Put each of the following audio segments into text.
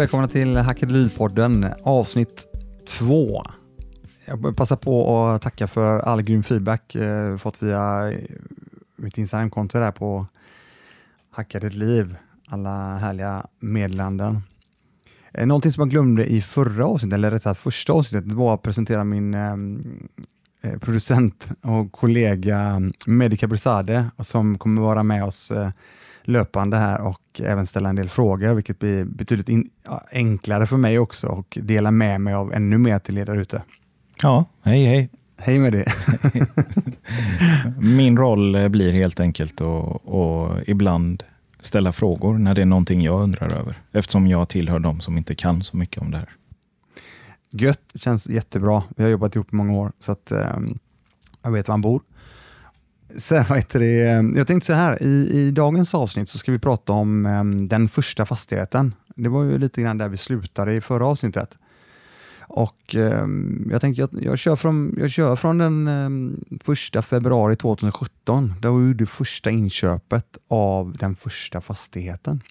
Hej och välkomna till Hackeripodden avsnitt två. Jag passar på att tacka för all grym feedback eh, fått via eh, mitt Instagramkonto där på Hacka ditt liv. Alla härliga meddelanden. Eh, någonting som jag glömde i förra avsnittet, eller rättare sagt första avsnittet, var att presentera min eh, eh, producent och kollega Medica Brisade som kommer vara med oss eh, löpande här och även ställa en del frågor, vilket blir betydligt in, enklare för mig också och dela med mig av ännu mer till er där ute. Ja, hej hej. Hej med det. Min roll eh, blir helt enkelt att och ibland ställa frågor när det är någonting jag undrar över, eftersom jag tillhör de som inte kan så mycket om det här. Gött, känns jättebra. Vi har jobbat ihop i många år, så att um, jag vet var han bor. Sen, vad heter det, jag tänkte så här, i, i dagens avsnitt så ska vi prata om um, den första fastigheten. Det var ju lite grann där vi slutade i förra avsnittet. Och um, jag tänkte, jag, jag, kör från, jag kör från den um, första februari 2017, då vi gjorde första inköpet av den första fastigheten.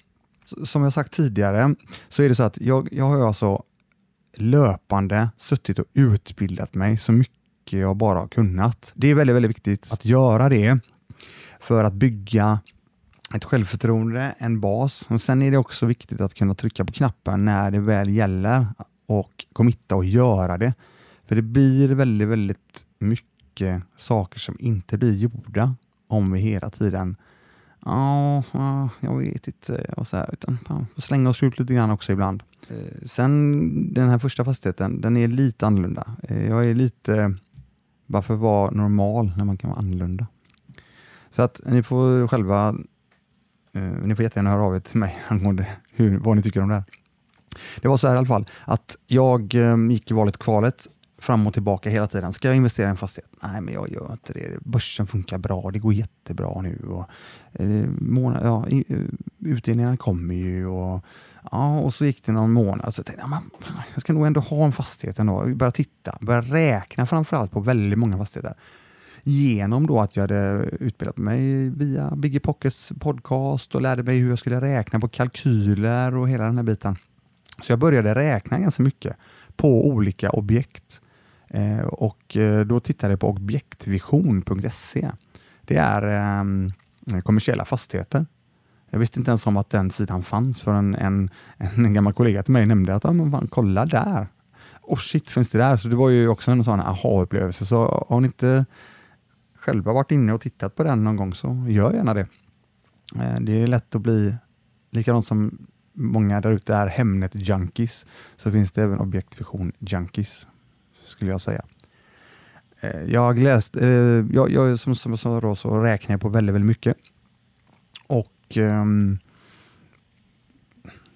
Som jag sagt tidigare så är det så att jag, jag har alltså löpande suttit och utbildat mig så mycket jag bara har kunnat. Det är väldigt, väldigt viktigt att göra det för att bygga ett självförtroende, en bas. Och Sen är det också viktigt att kunna trycka på knappen när det väl gäller och committa och göra det. För det blir väldigt, väldigt mycket saker som inte blir gjorda om vi hela tiden Ja, jag vet inte. Och så här, utan får slänga oss ut lite grann också ibland. Eh, sen den här första fastigheten, den är lite annorlunda. Eh, jag är lite, varför vara normal när man kan vara annorlunda? Så att ni får själva, eh, ni får jättegärna höra av er till mig angående hur, vad ni tycker om det här. Det var så här i alla fall, att jag eh, gick i valet kvalet fram och tillbaka hela tiden. Ska jag investera i en fastighet? Nej, men jag gör inte det. Börsen funkar bra, det går jättebra nu. Och, eh, månad, ja, eh, utdelningarna kommer ju. Och, ja, och så gick det någon månad. Så jag tänkte jag, jag ska nog ändå ha en fastighet ändå. Börja titta, börja räkna framförallt på väldigt många fastigheter. Genom då att jag hade utbildat mig via Biggie Pockets podcast och lärde mig hur jag skulle räkna på kalkyler och hela den här biten. Så jag började räkna ganska mycket på olika objekt. Eh, och eh, då tittade jag på objektvision.se. Det är ehm, kommersiella fastigheter. Jag visste inte ens om att den sidan fanns förrän en, en, en gammal kollega till mig nämnde att ah, men fan, kolla där. Och oh shit, finns det där? Så det var ju också en sån aha-upplevelse. Så har ni inte själva varit inne och tittat på den någon gång så gör gärna det. Eh, det är lätt att bli likadant som många där ute är Hemnet-junkies, så finns det även objektvision-junkies skulle jag säga. Eh, jag läst, eh, jag, jag, som, som jag sa då, så räknar jag på väldigt, väldigt mycket. Och um,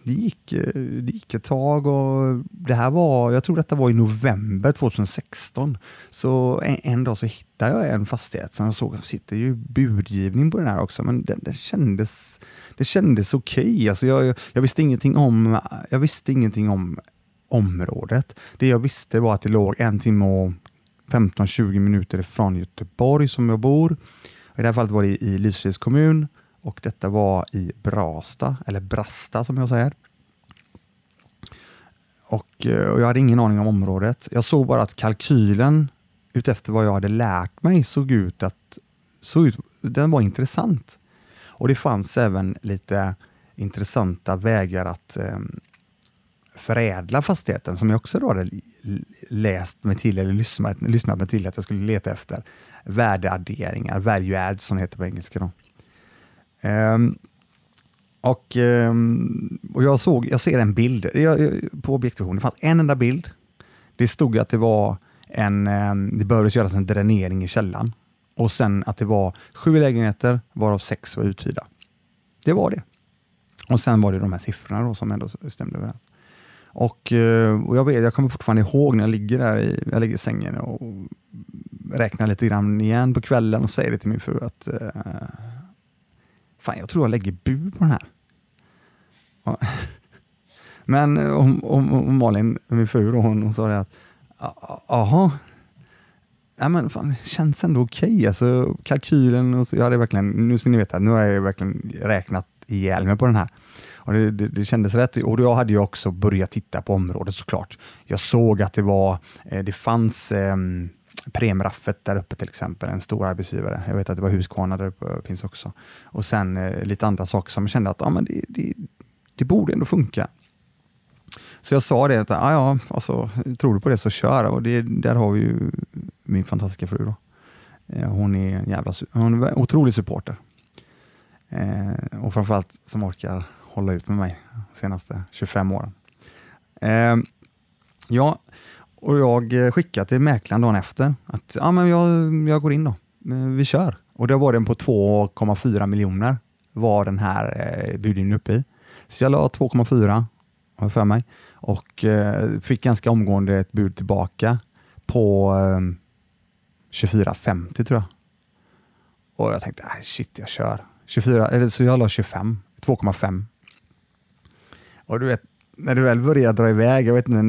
det gick, eh, det gick ett tag och det här var, jag tror detta var i november 2016. Så en, en dag så hittade jag en fastighet, sen jag såg att det sitter ju budgivning på den här också, men det, det kändes, det kändes okej. Okay. Alltså jag, jag, visste ingenting om, jag visste ingenting om området. Det jag visste var att det låg en timme och 15-20 minuter ifrån Göteborg som jag bor. I det här fallet var det i Lysekils kommun och detta var i Brasta, eller Brasta som jag säger. Och, eh, och, jag hade ingen aning om området. Jag såg bara att kalkylen utefter vad jag hade lärt mig såg ut att såg ut, den var intressant. Och det fanns även lite intressanta vägar att eh, förädla fastigheten som jag också då hade läst mig till eller lyssnat, lyssnat mig till att jag skulle leta efter. Värdeadderingar, value add som det heter på engelska. Då. Um, och, um, och jag, såg, jag ser en bild jag, på objektvision. Det fanns en enda bild. Det stod att det var en, um, det behövdes göras en dränering i källan och sen att det var sju lägenheter varav sex var uthyrda. Det var det. Och sen var det de här siffrorna då som ändå stämde överens. Och, eh, och jag, vet, jag kommer fortfarande ihåg när jag ligger där i, jag ligger i sängen och räknar lite grann igen på kvällen och säger det till min fru att eh, fan, jag tror jag lägger bud på den här. Men eh, om, om, om Malin, min fru, då, hon, hon sa det att jaha, ja, men fan, känns ändå okej. Okay. Alltså, kalkylen, och så, jag hade verkligen, nu ska ni veta, nu har jag verkligen räknat ihjäl mig på den här. Och det, det, det, kändes rätt och jag hade ju också börjat titta på området såklart. Jag såg att det var, eh, det fanns eh, Premraffet där uppe till exempel, en stor arbetsgivare. Jag vet att det var Husqvarna där uppe finns också. Och sen eh, lite andra saker som jag kände att ja, men det, det, det borde ändå funka. Så jag sa det, att ja, ja, alltså, tror du på det så kör. Och det, där har vi ju min fantastiska fru. Då. Eh, hon är en jävla, hon är en otrolig supporter. Eh, och framförallt som orkar hålla ut med mig de senaste 25 åren. Eh, ja, och jag skickade till mäklaren dagen efter att ja, men jag, jag går in då, eh, vi kör. Och då var den på 2,4 miljoner var den här eh, budgivningen uppe i. Så jag la 2,4 har för mig och eh, fick ganska omgående ett bud tillbaka på eh, 24,50 tror jag. Och jag tänkte, äh, shit jag kör. 24, eller så jag la 25, 2,5. Och du vet, när det väl börjar dra iväg, jag vet inte,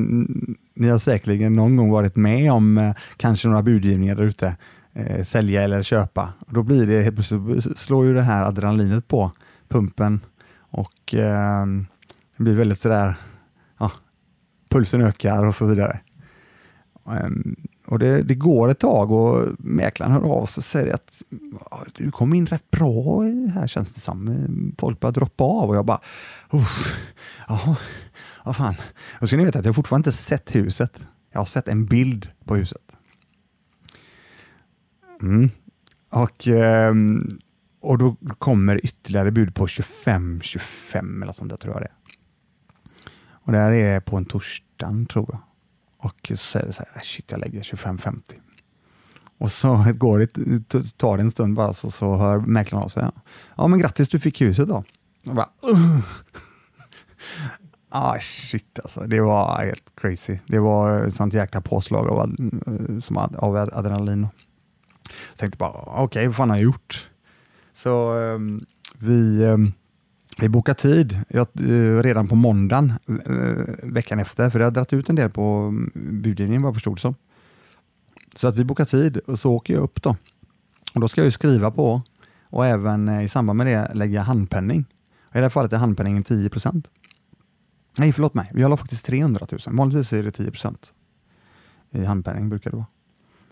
ni har säkerligen någon gång varit med om eh, kanske några budgivningar där ute, eh, sälja eller köpa. Och då blir det, helt plötsligt slår ju det här adrenalinet på pumpen och eh, det blir väldigt sådär, ja, pulsen ökar och så vidare. Um, och det, det, går ett tag och mäklaren hör av sig och säger att du kom in rätt bra här känns det som. Folk börjar droppa av och jag bara, ja, vad fan. Och ska ni veta att jag fortfarande inte sett huset. Jag har sett en bild på huset. Mm. Och, ehm, och då kommer ytterligare bud på 25, 25 eller sånt där tror jag det är. Och det här är på en torsdag tror jag. Och så säger det så här, äh, shit jag lägger 25,50. Och så går det, tar det en stund bara så, så hör mäklaren av sig. Ja men grattis du fick huset då. Och bara, uh. ah shit alltså, det var helt crazy. Det var ett sånt jäkla påslag av, som av adrenalin. Jag tänkte bara, okej okay, vad fan har jag gjort? Så um, vi um, vi bokar tid jag, eh, redan på måndagen eh, veckan efter, för det har dragit ut en del på mm, budgivningen vad jag förstod som. Så att vi bokar tid och så åker jag upp då. Och Då ska jag ju skriva på och även eh, i samband med det lägga handpenning. I det här fallet är handpenningen 10% Nej, förlåt mig. Jag la faktiskt 300 000. Vanligtvis är det 10% i handpenning brukar det vara.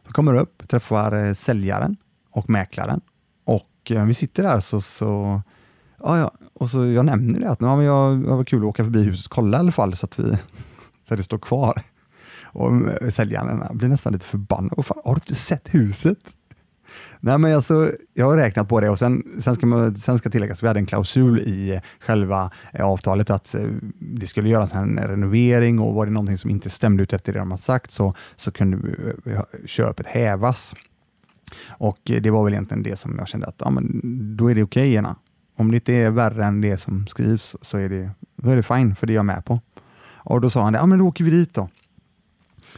Så kommer upp, träffar säljaren och mäklaren och vi sitter där så, så ja, ja, och så jag nämner det att ja, men jag, det var kul att åka förbi huset och kolla i alla fall så att, vi, så att det står kvar. Och eh, säljaren blir nästan lite förbannad. Fan, har du inte sett huset? Nej, men alltså, jag har räknat på det och sen, sen, ska, man, sen ska tilläggas att vi hade en klausul i själva eh, avtalet att eh, det skulle göras en renovering och var det någonting som inte stämde ut efter det de har sagt så, så kunde köpet hävas. Och det var väl egentligen det som jag kände att ja, men då är det okej okay, om det inte är värre än det som skrivs så är det, då är det fine, för det är jag med på. Och Då sa han, ja men då åker vi dit då.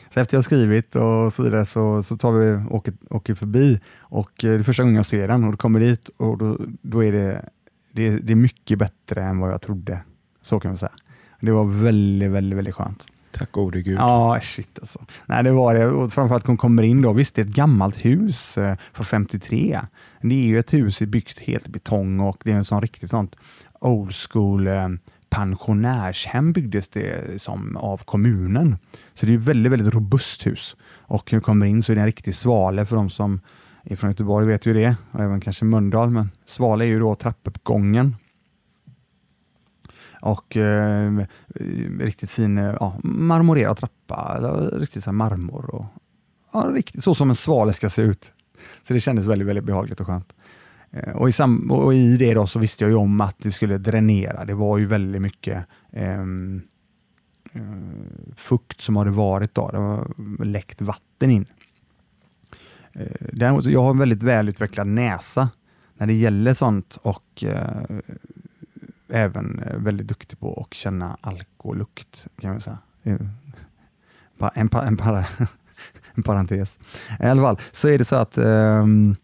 Så efter jag skrivit och så vidare så, så tar vi åker, åker förbi och eh, det är första gången jag ser den och då kommer dit och då, då är det, det, det är mycket bättre än vad jag trodde. Så kan man säga. Det var väldigt, väldigt, väldigt skönt. Tack gode gud. Ja, shit alltså. Nej, det var det. Och framförallt att hon kommer in då. Visst, det är ett gammalt hus eh, från 53. Det är ju ett hus byggt helt i betong och det är en sån riktigt sånt old school eh, pensionärshem byggdes det som av kommunen. Så det är ett väldigt, väldigt robust hus. Och när du kommer in så är det en riktig svale för de som är från Göteborg vet ju det, och även kanske Mölndal, men svale är ju då trappuppgången och eh, riktigt fin eh, ja, marmorerad trappa, eller riktigt så marmor. Och, ja, riktigt, så som en svale ska se ut. Så det kändes väldigt, väldigt behagligt och skönt. Eh, och, i sam, och i det då så visste jag ju om att det skulle dränera. Det var ju väldigt mycket ehm, eh, fukt som hade varit då. Det var läckt vatten in. Eh, däremot, jag har en väldigt välutvecklad näsa när det gäller sånt och eh, även eh, väldigt duktig på att känna alkolukt, kan man säga. En, pa, en, para, en parentes. I alla fall så är det så att um,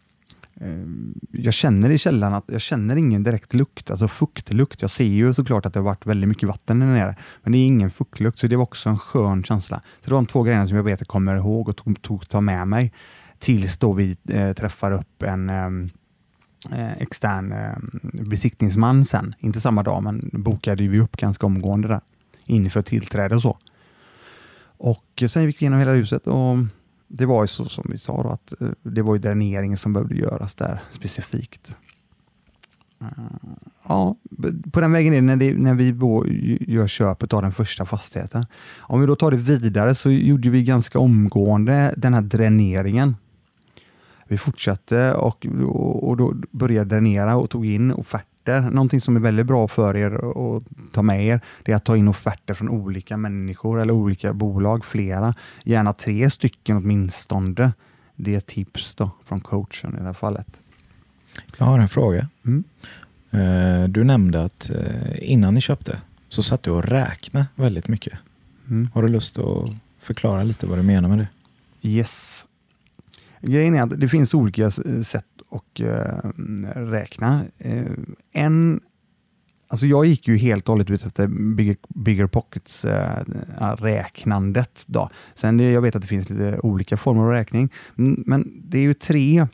jag känner i källaren att jag känner ingen direkt lukt, alltså fuktlukt. Jag ser ju såklart att det har varit väldigt mycket vatten där nere, men det är ingen fuktlukt, så det var också en skön känsla. Så det var de två grejerna som jag vet jag kommer ihåg och tog, tog ta med mig tills då vi eh, träffar upp en, eh, Eh, extern eh, besiktningsman sen. Inte samma dag, men bokade vi upp ganska omgående där inför tillträde och så. Och sen gick vi igenom hela huset och det var ju så som vi sa då, att eh, det var ju dräneringen som behövde göras där specifikt. Eh, ja, på den vägen är det när, det, när vi gör köpet av den första fastigheten. Om vi då tar det vidare så gjorde vi ganska omgående den här dräneringen. Vi fortsatte och, och då började dränera och tog in offerter. Någonting som är väldigt bra för er att ta med er, det är att ta in offerter från olika människor eller olika bolag, flera. Gärna tre stycken åtminstone. Det är tips då från coachen i det här fallet. Jag har en fråga. Mm. Eh, du nämnde att eh, innan ni köpte så satt du och räknade väldigt mycket. Mm. Har du lust att förklara lite vad du menar med det? Yes. Grejen är att det finns olika sätt att eh, räkna. Eh, en, alltså jag gick ju helt och hållet ut efter Bigger, bigger pockets-räknandet. Eh, då. Sen jag vet att det finns lite olika former av räkning, men det är ju tre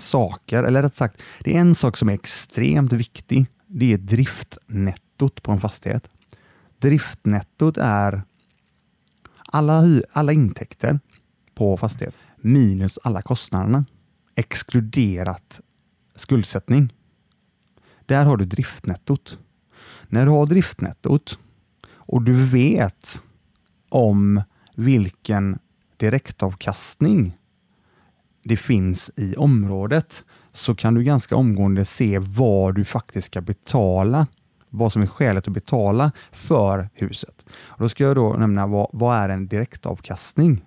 saker, eller rätt sagt, det är en sak som är extremt viktig. Det är driftnettot på en fastighet. Driftnettot är alla, alla intäkter på fastighet minus alla kostnaderna exkluderat skuldsättning. Där har du driftnettot. När du har driftnettot och du vet om vilken direktavkastning det finns i området så kan du ganska omgående se vad du faktiskt ska betala, vad som är skälet att betala för huset. Och då ska jag då nämna vad, vad är en direktavkastning?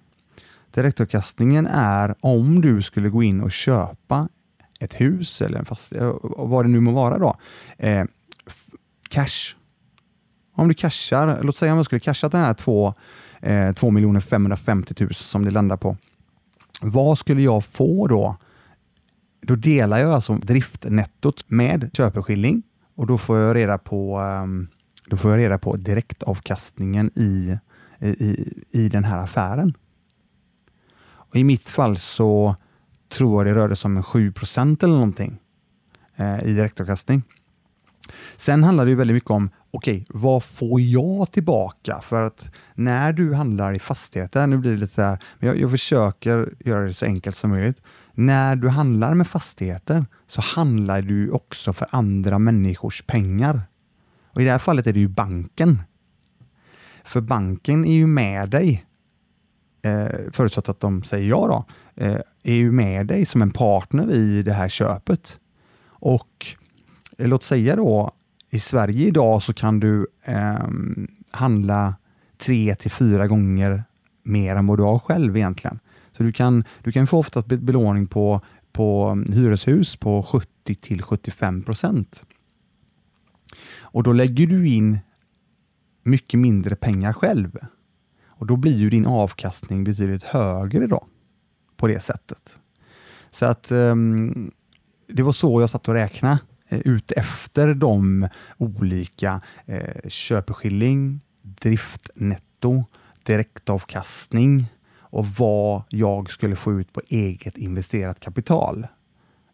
Direktavkastningen är om du skulle gå in och köpa ett hus eller en fastighet, eh, vad det nu må vara då. Eh, cash. Om du cashar, låt säga om jag skulle casha den här 2 eh, 2 550 000 som det landar på. Vad skulle jag få då? Då delar jag alltså driftnettot med köpeskilling och då får jag reda på, ehm, då får jag reda på direktavkastningen i, i, i den här affären. Och I mitt fall så tror jag det rörde sig om en 7% eller någonting eh, i direktavkastning. Sen handlar det ju väldigt mycket om, okej, okay, vad får jag tillbaka? För att när du handlar i fastigheter, nu blir det lite så här, men jag, jag försöker göra det så enkelt som möjligt. När du handlar med fastigheter så handlar du också för andra människors pengar. Och I det här fallet är det ju banken. För banken är ju med dig eh, förutsatt att de säger ja då, eh, är ju med dig som en partner i det här köpet. Och eh, låt säga då, i Sverige idag så kan du eh, handla tre till fyra gånger mer än vad du har själv egentligen. Så du kan, du kan få ofta belåning på, på mm, hyreshus på 70 till 75 procent. Och då lägger du in mycket mindre pengar själv. Och Då blir ju din avkastning betydligt högre då, på det sättet. Så att um, det var så jag satt och räknade eh, ut efter de olika eh, köpeskilling, driftnetto, direktavkastning och vad jag skulle få ut på eget investerat kapital.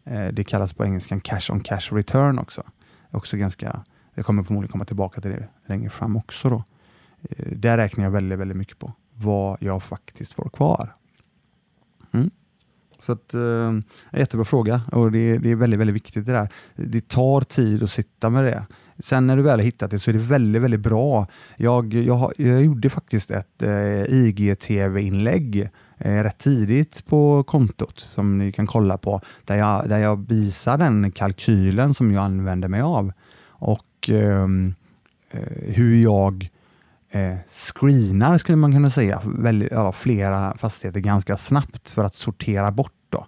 Eh, det kallas på engelska cash on cash return också. också ganska, jag kommer förmodligen komma tillbaka till det längre fram också. Då. Eh, där räknar jag väldigt, väldigt mycket på vad jag faktiskt får kvar. Mm. Så att, eh, jättebra fråga och det, det, är väldigt, väldigt viktigt det där. Det tar tid att sitta med det. Sen när du väl har hittat det så är det väldigt, väldigt bra. Jag, jag, jag gjorde faktiskt ett eh, IGTV-inlägg eh, rätt tidigt på kontot som ni kan kolla på, där jag, där jag visar den kalkylen som jag använder mig av och ehm, eh, hur jag eh, screenar, skulle man kunna säga, väl, ja, flera fastigheter ganska snabbt för att sortera bort. Då.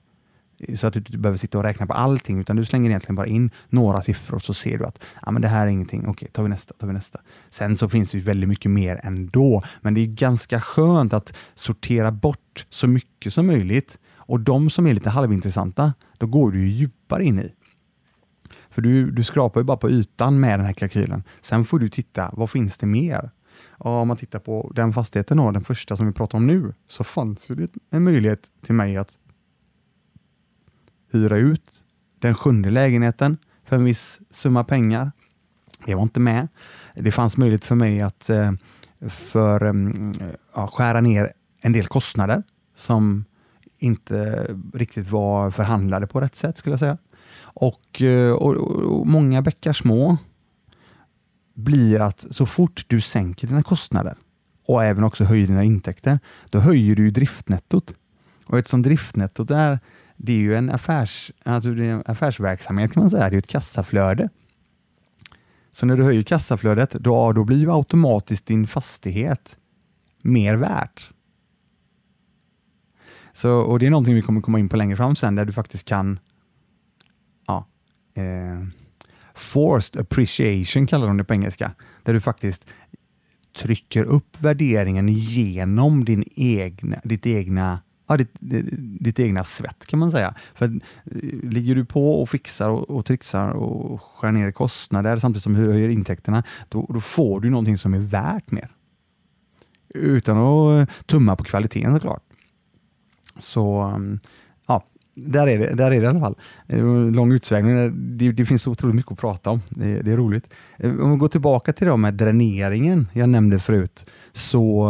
Så att du inte behöver sitta och räkna på allting, utan du slänger egentligen bara in några siffror så ser du att ah, men det här är ingenting. Okej, tar vi nästa, tar vi nästa. Sen så finns det väldigt mycket mer ändå, men det är ganska skönt att sortera bort så mycket som möjligt. Och de som är lite halvintressanta, då går du djupare in i. För du, du skrapar ju bara på ytan med den här kalkylen. Sen får du titta, vad finns det mer? Ja, om man tittar på den fastigheten, då, den första som vi pratar om nu, så fanns det en möjlighet till mig att hyra ut den sjunde lägenheten för en viss summa pengar. Det var inte med. Det fanns möjlighet för mig att eh, för, mm, ja, skära ner en del kostnader som inte riktigt var förhandlade på rätt sätt skulle jag säga. Och, eh, och, och många bäckar små blir att så fort du sänker dina kostnader och även också höjer dina intäkter, då höjer du driftnettot. Och eftersom driftnettot är, det är ju en, affärs, alltså det är en affärsverksamhet kan man säga, det är ett kassaflöde. Så när du höjer kassaflödet, då, då blir ju automatiskt din fastighet mer värt. Så, och Det är någonting vi kommer komma in på längre fram sen, där du faktiskt kan ja, eh, Forced appreciation kallar de det på engelska, där du faktiskt trycker upp värderingen genom din egna, ditt egna ja, ditt, ditt egna svett kan man säga. För eh, Ligger du på och fixar och, och trixar och skär ner kostnader samtidigt som du höjer intäkterna, då, då, får du någonting som är värt mer. Utan att eh, tumma på kvaliteten såklart. Så mm, där är det, där är det i alla fall. Eh, lång utsvängning. Eh, det, det finns så otroligt mycket att prata om. Det, det, är roligt. Eh, om vi går tillbaka till det med dräneringen jag nämnde förut, så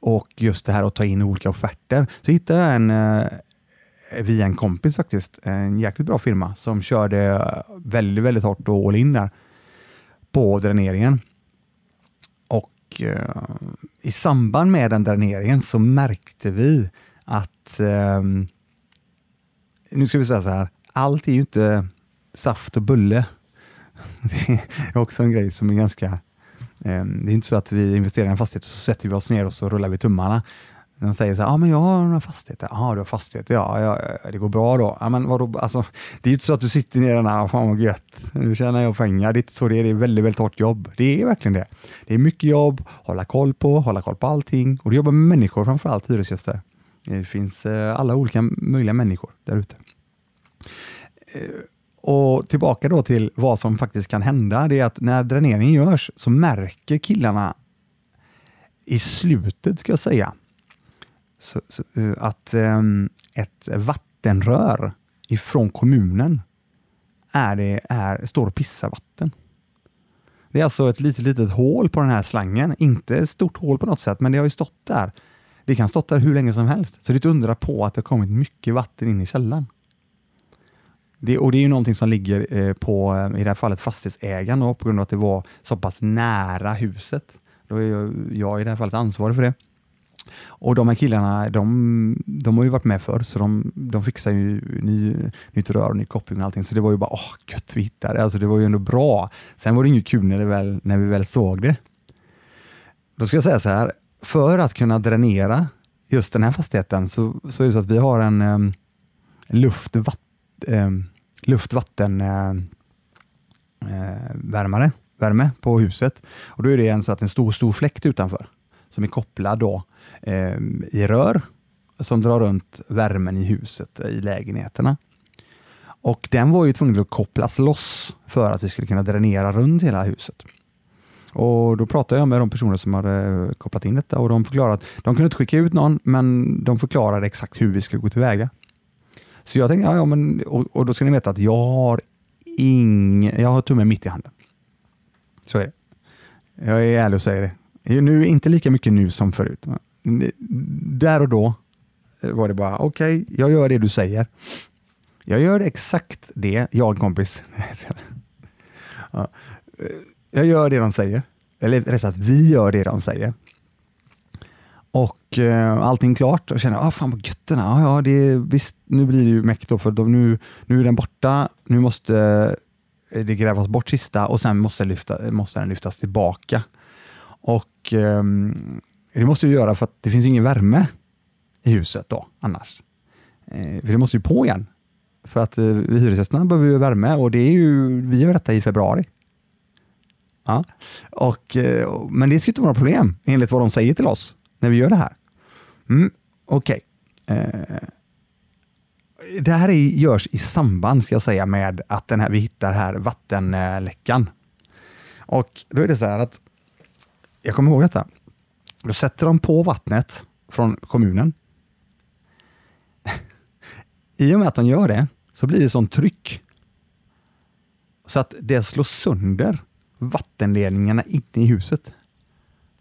och just det här att ta in olika offerter. Så hittade jag en via en kompis faktiskt, en jäkligt bra firma som körde väldigt, väldigt hårt och all in där på dräneringen. Och eh, i samband med den dräneringen så märkte vi att, eh, nu ska vi säga så här, allt är ju inte saft och bulle. Det är också en grej som är ganska ehm, det är inte så att vi investerar i en fastighet och så sätter vi oss ner och så rullar vi tummarna. De säger så här, ah, men jag har några fastigheter. Ja, du har fastigheter. Ja, ja, det går bra då. Ah, men vadå? Alltså, det är inte så att du sitter ner och fan vad gött, nu tjänar jag pengar. Det är inte så det är. Det är väldigt, väldigt hårt jobb. Det är verkligen det. Det är mycket jobb, hålla koll på, hålla koll på allting. Och du jobbar med människor, framförallt hyresgäster. Det finns eh, alla olika möjliga människor där ute. Eh, och tillbaka då till vad som faktiskt kan hända, det är att när dräneringen görs så märker killarna i slutet, ska jag säga, så, så, eh, att um, ett vattenrör ifrån kommunen är det, är, står och pissar vatten. Det är alltså ett litet, litet hål på den här slangen. Inte ett stort hål på något sätt, men det har ju stått där. Det kan ha stått där hur länge som helst. Så det är inte undra på att det har kommit mycket vatten in i källaren. Det, och det är ju någonting som ligger eh, på, eh, i det här fallet, fastighetsägaren då, på grund av att det var så pass nära huset. Då är jag, jag i det här fallet ansvarig för det. Och de här killarna, de, de har ju varit med förr, så de, de fixar ju ny, nytt rör och ny koppling och allting. Så det var ju bara, åh, gött vi hittade alltså, det. var ju ändå bra. Sen var det inget kul när, det väl, när vi väl såg det. Då ska jag säga så här, för att kunna dränera just den här fastigheten så, så är det så att vi har en ehm, um, luft, um, ehm, luftvattenvärmare, eh, eh, uh, värme på huset. Och Då är det en, så att en stor, stor fläkt utanför som är kopplad då, um, i rör som drar runt värmen i huset, i lägenheterna. Och Den var ju tvungen att kopplas loss för att vi skulle kunna dränera runt hela huset. Och Då pratade jag med de personer som hade kopplat in detta och de förklarade att de kunde inte skicka ut någon, men de förklarade exakt hur vi skulle gå tillväga. Så jag tänkte, ja, ja, men, och, och, då ska ni veta att jag har ingen, jag har tummen mitt i handen. Så är det. Jag är ärlig och säger det. Nu, inte lika mycket nu som förut. Där och då var det bara, okej, okay, jag gör det du säger. Jag gör exakt det, jag kompis. ja. Jag gör det de säger. Eller rätt sagt, vi gör det de säger. Och eh, allting klart och känner, ah, fan vad gött den är. Ah, ja, det, visst, nu blir det ju meck då, för de, nu, nu är den borta. Nu måste eh, det grävas bort sista och sen måste, lyfta, måste den lyftas tillbaka. Och eh, Det måste du göra för att det finns ingen värme i huset då annars. Eh, för det måste ju på igen. För att eh, hyresgästerna behöver ju värme och det är ju, vi gör detta i februari. Ja. Och, eh, men det ska inte vara några problem enligt vad de säger till oss när vi gör det här. Mm, Okej. Okay. Eh, det här är, görs i samband ska jag säga med att den här, vi hittar här vattenläckan. Och då är det så här att, jag kommer ihåg detta. Då sätter de på vattnet från kommunen. I och med att de gör det så blir det sån tryck så att det slår sönder vattenledningarna inne i huset.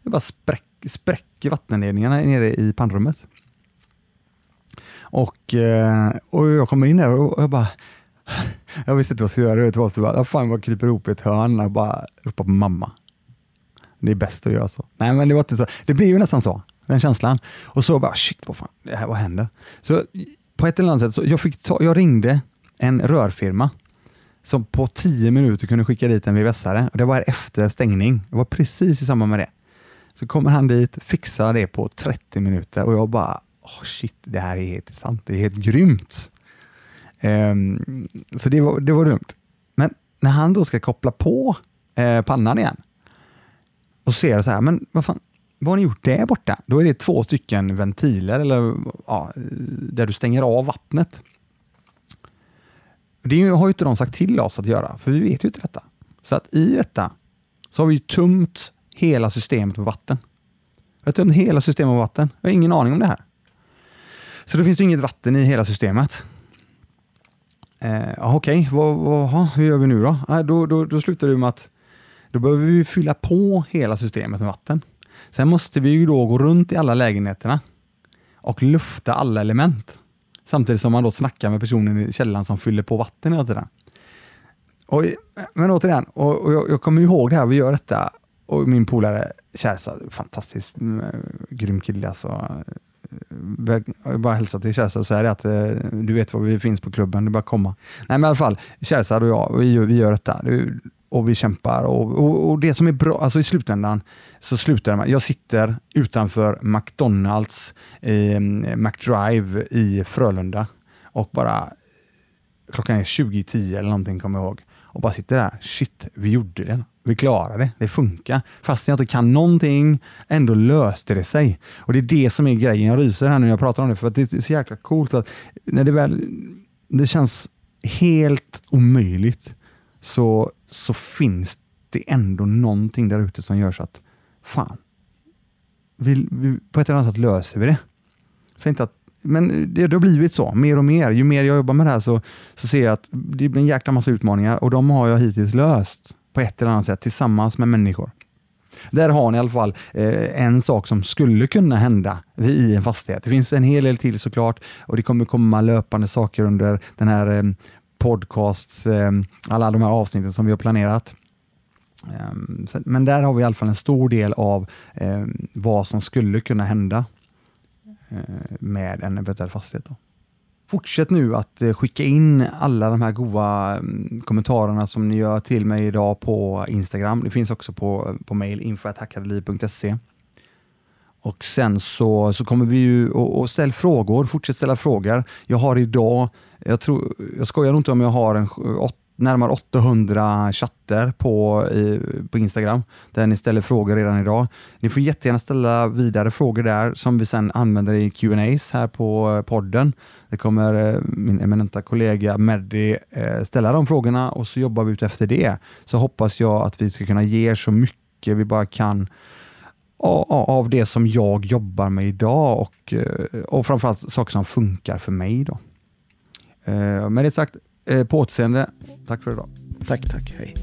Det bara spräck, spräcker vattenledningarna nere i pannrummet. Och, eh, och jag kommer in där och jag bara jag visste inte vad jag skulle göra. Jag vet vad, så bara, fan jag kryper ihop i ett hörn och bara ropar på mamma. Det är bäst att göra så. Nej, men det var inte så. Det blir ju nästan så, den känslan. Och så bara, shit, vad fan, det här, vad händer? Så på ett eller annat sätt, så jag, fick ta, jag ringde en rörfirma som på tio minuter kunde skicka dit en VVS-are. Det var efter stängning. Det var precis i samband med det. Så kommer han dit, fixar det på 30 minuter och jag bara, oh shit, det här är helt sant. Det är helt grymt. Um, så det var, det var lugnt. Men när han då ska koppla på eh, pannan igen och ser så här, men vad fan, vad har ni gjort där borta? Då är det två stycken ventiler eller, ja, där du stänger av vattnet. Det har ju inte de sagt till oss att göra, för vi vet ju inte detta. Så att i detta så har vi tömt hela systemet på vatten. Vi har tömt hela systemet på vatten. Jag har ingen aning om det här. Så då finns det inget vatten i hela systemet. Eh, Okej, okay. hur gör vi nu då? Eh, då, då? Då slutar det med att då behöver vi fylla på hela systemet med vatten. Sen måste vi ju då gå runt i alla lägenheterna och lufta alla element. Samtidigt som man då snackar med personen i källaren som fyller på vatten hela tiden. Och, men återigen, och, och jag, jag kommer ihåg det här, vi gör detta och min polare Kärsa, fantastiskt mm, grym kille alltså. Jag bara hälsa till Kärsa och säga att eh, du vet var vi finns på klubben, det är bara att komma. Nej men i alla fall, Kärsa och jag, vi gör, vi gör detta och vi kämpar. Och, och, och, det som är bra, alltså i slutändan så slutar man. Jag sitter utanför McDonalds eh, McDrive i Frölunda och bara klockan är 20.10 eller någonting kommer jag ihåg och bara sitter där. Shit, vi gjorde det. Vi klarade det. Det funkar. Fast jag inte kan någonting, ändå löste det sig. Och det är det som är grejen. Jag ryser här nu när jag pratar om det, för att det är så jäkla coolt. Att när det väl det känns helt omöjligt så, så finns det ändå någonting där ute som gör så att fan, vi, vi, på ett eller annat sätt löser vi det. Så inte att, men det, det har blivit så, mer och mer. Ju mer jag jobbar med det här så, så ser jag att det blir en jäkla massa utmaningar och de har jag hittills löst på ett eller annat sätt tillsammans med människor. Där har ni i alla fall eh, en sak som skulle kunna hända i en fastighet. Det finns en hel del till såklart och det kommer komma löpande saker under den här eh, podcasts, eh, alla de här avsnitten som vi har planerat. Ehm, men där har vi i alla fall en stor del av ehm, vad som skulle kunna hända eh, med en eventuell fastighet. Då. Fortsätt nu att eh, skicka in alla de här goda mm, kommentarerna som ni gör till mig idag på Instagram. Det finns också på, på mail info.hackadeliv.se. Och sen så, så kommer vi ju att ställa frågor, fortsätt ställa frågor. Jag har idag, jag, tror, jag skojar nog inte om jag har en, åt, närmare 800 chatter på, i, på Instagram där ni ställer frågor redan idag. Ni får jättegärna ställa vidare frågor där som vi sen använder i Q&As här på eh, podden. Det kommer eh, min eminenta kollega Meddi eh, ställa de frågorna och så jobbar vi ut efter det. Så hoppas jag att vi ska kunna ge er så mycket vi bara kan av det som jag jobbar med idag och, och framförallt saker som funkar för mig. Då. Eh, men med det sagt, eh, på återseende. Tack för idag. Tack, tack. Hej.